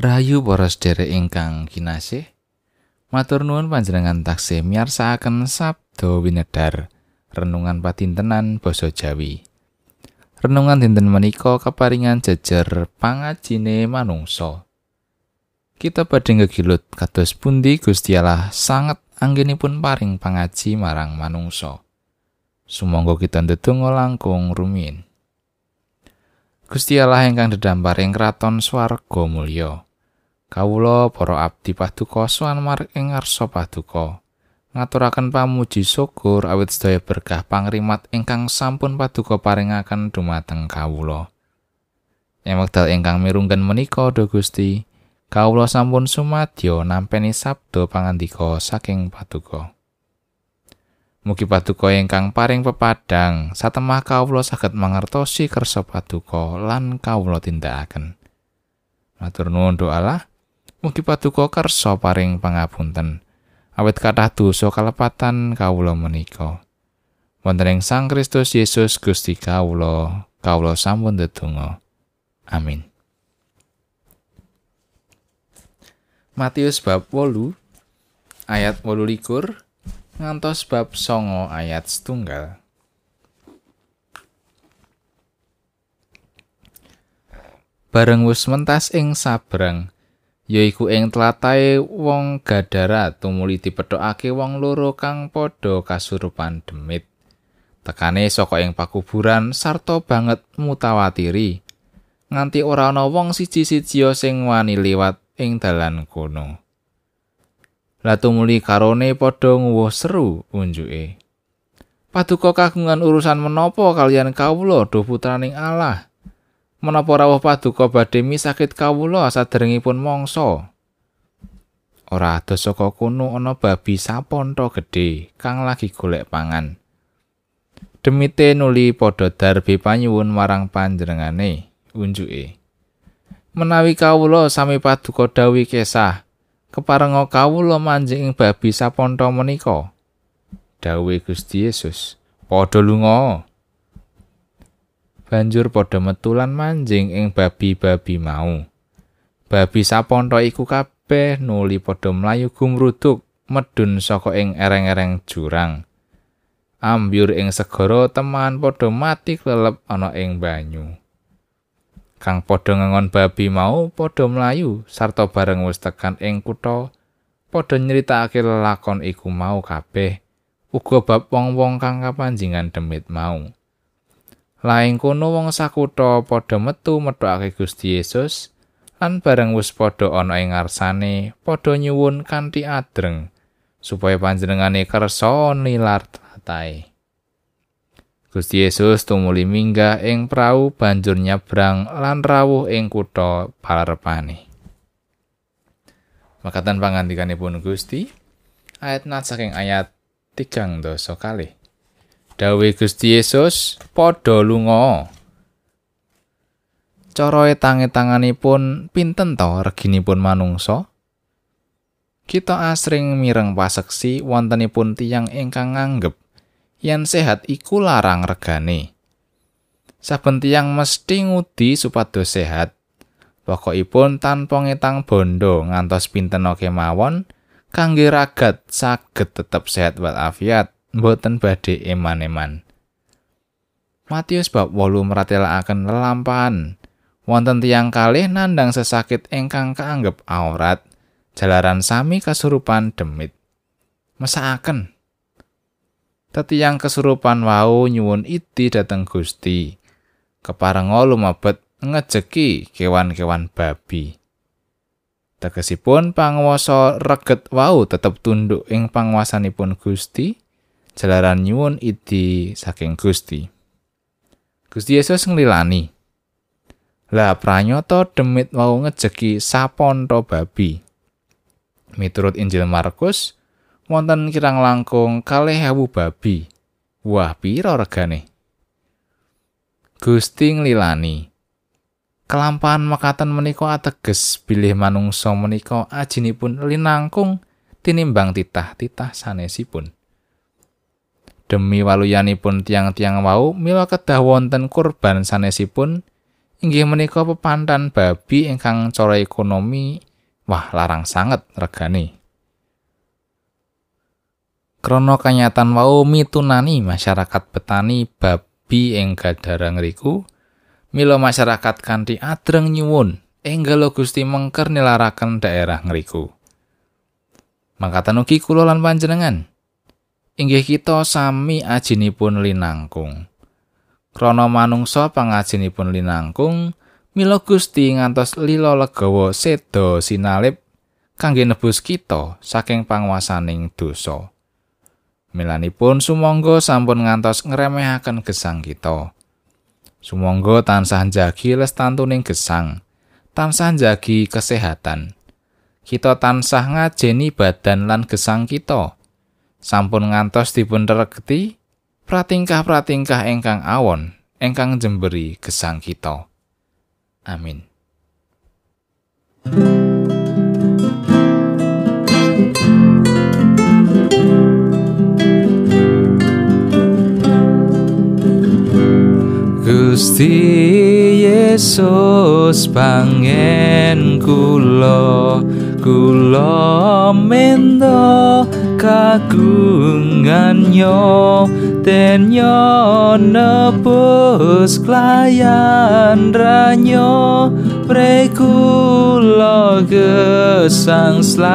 Rahayu para sedherek ingkang kinasih. Matur nuwun panjenengan taksih miyarsakaken sabda winedar renungan patintenan basa Jawi. Renungan dinten menika keparingan jejer pangajine manungsa. Kita badhe ngegilut kados pundi Gusti Allah sanget anggenipun paring pangaji marang manungsa. Sumangga kita ndedonga langkung rumiyin. Gusti Allah ingkang dedampar ing kraton swarga mulya. Kawula para abdi paduka sowan marang ing ngarsa paduka. Ngaturaken pamuji syukur awit sedaya berkah pangrimat ingkang sampun paduka paringaken dumateng kawula. Ing wekdal ingkang mirunggan menika, Do Gusti, kawula sampun sumadyo nampeni sabda pangandika saking paduka. Mugi paduka ingkang paring pepadang satemah kawula saged mangertosi kersa paduka lan kawula tindakaken. Matur nuwun Allah. Mugi paduka kersa paring pangapunten. Awit kathah dosa kalepatan kawula menika. Wonten ing Sang Kristus Yesus Gusti kawula, kawula sampun ndedonga. Amin. Matius bab 8 ayat 28 ngantos bab songo ayat setunggal. Bareng wis mentas ing sabrang, yaiku ing tlatahe wong Gadara tumuli dipethokake wong loro kang padha kasurupan demit. Tekane saka ing pakuburan sarta banget mutawatiri nganti ora ana wong siji-siji sing wani liwat ing dalan kono. Lah tumuli karone padha nguwuh seru unjuke. Paduka kagungan urusan menapa kalian kawula do putraning Allah? Menapa rawuh paduka badhe misakit kawula saderengipun mangsa? Ora ada saka kono ana babi saponto gedhe kang lagi golek pangan. Demite nuli padha darbe panyuwun marang panjenengane unjuke. Menawi kawula sami paduka dawi kesah keparenga kawula manjing ing babi saponto menika. Dawuhe Gusti Yesus padha lunga banjur padha metulan manjing ing babi-babi mau. Babi saponto iku kabeh nuli padha mlayu gumruduk medun saka ing ereng-ereng jurang. Ambyur ing segara teman padha mati klelep ana ing banyu. Kang padha ngangon babi mau padha mlayu sarta bareng wis tekan ing kutha padha nyritakake lelakon iku mau kabeh. Uga bab wong-wong kang kapanjingan demit mau. Laing kono wong sakutha padha metu metokake Gusti Yesus lan bareng wis padha ana ing ngarsane padha nyuwun kanthi adreng supaya panjenengane kersa nilar tatai. Gusti Yesus tumuli minggah ing prau banjur nyabrang lan rawuh ing kutha palarepane. Makatan pangandikanipun Gusti ayat nat saking ayat tigang dosa kalih. Dawe Gusti Yesus padha lunga. Cara tangi-tanganipun pinten to reginipun manungsa? Kita asring mireng paseksi wontenipun tiyang ingkang nganggep yen sehat iku larang regane. Saben tiyang mesti ngudi supados sehat. Pokokipun tanpa ngetang bondo ngantos pinten kemawon kangge ragat saged tetep sehat walafiat. Mboten badhe eman-eman. Matius bab 8 meratelaken lelampahan. Wonten tiang kalih nandang sesakit ingkang kaanggep aurat, jalaran sami kasurupan demit. Mesakaken. Tetiang kesurupan wau nyuwun iti dateng Gusti. Keparenga lumebet ngejeki kewan-kewan babi. Tegesipun panguwasa reget wau tetep tunduk ing panguasanipun Gusti. Jalaran nyuwun idi saking Gusti. Gusti Yesus nglilani. Lah pranyata demit mau ngejeki saponto babi. Miturut Injil Markus, wonten kirang langkung kalih ewu babi. Wah, pira regane? Gusti nglilani. Kelampahan mekaten menika ateges bilih manungsa menika ajinipun linangkung tinimbang titah-titah sanesipun. Demi waluyanipun tiang-tiang wau mila kedah wonten kurban sanesipun inggih menika pepantan babi ingkang cara ekonomi wah larang sanget regane. Krana kanyatan wau mitunani masyarakat petani babi ing gadara ngriku, mila masyarakat kanthi adreng nyuwun enggalo Gusti mengker nilaraken daerah ngriku. Mangkatan ugi kula lan panjenengan inggih kita sami ajinipun linangkung. Krana manungsa pangajinipun linangkung, mila Gusti ngantos lila legawa seda sinalip kangge nebus kita saking panguasaning dosa. Milanipun sumangga sampun ngantos ngremehaken gesang kita. Sumangga tansah njagi lestantuning gesang, tansah njagi kesehatan. Kita tansah ngajeni badan lan gesang kita. Sampun ngantos dipun regeti pratingkah-pratingkah ingkang awon ingkang jemberi gesang kita. Amin. Gusti Yesus pangen kula kula mendo kagungannya ten nebus klayan ranyo. Prekula gesang slaminyo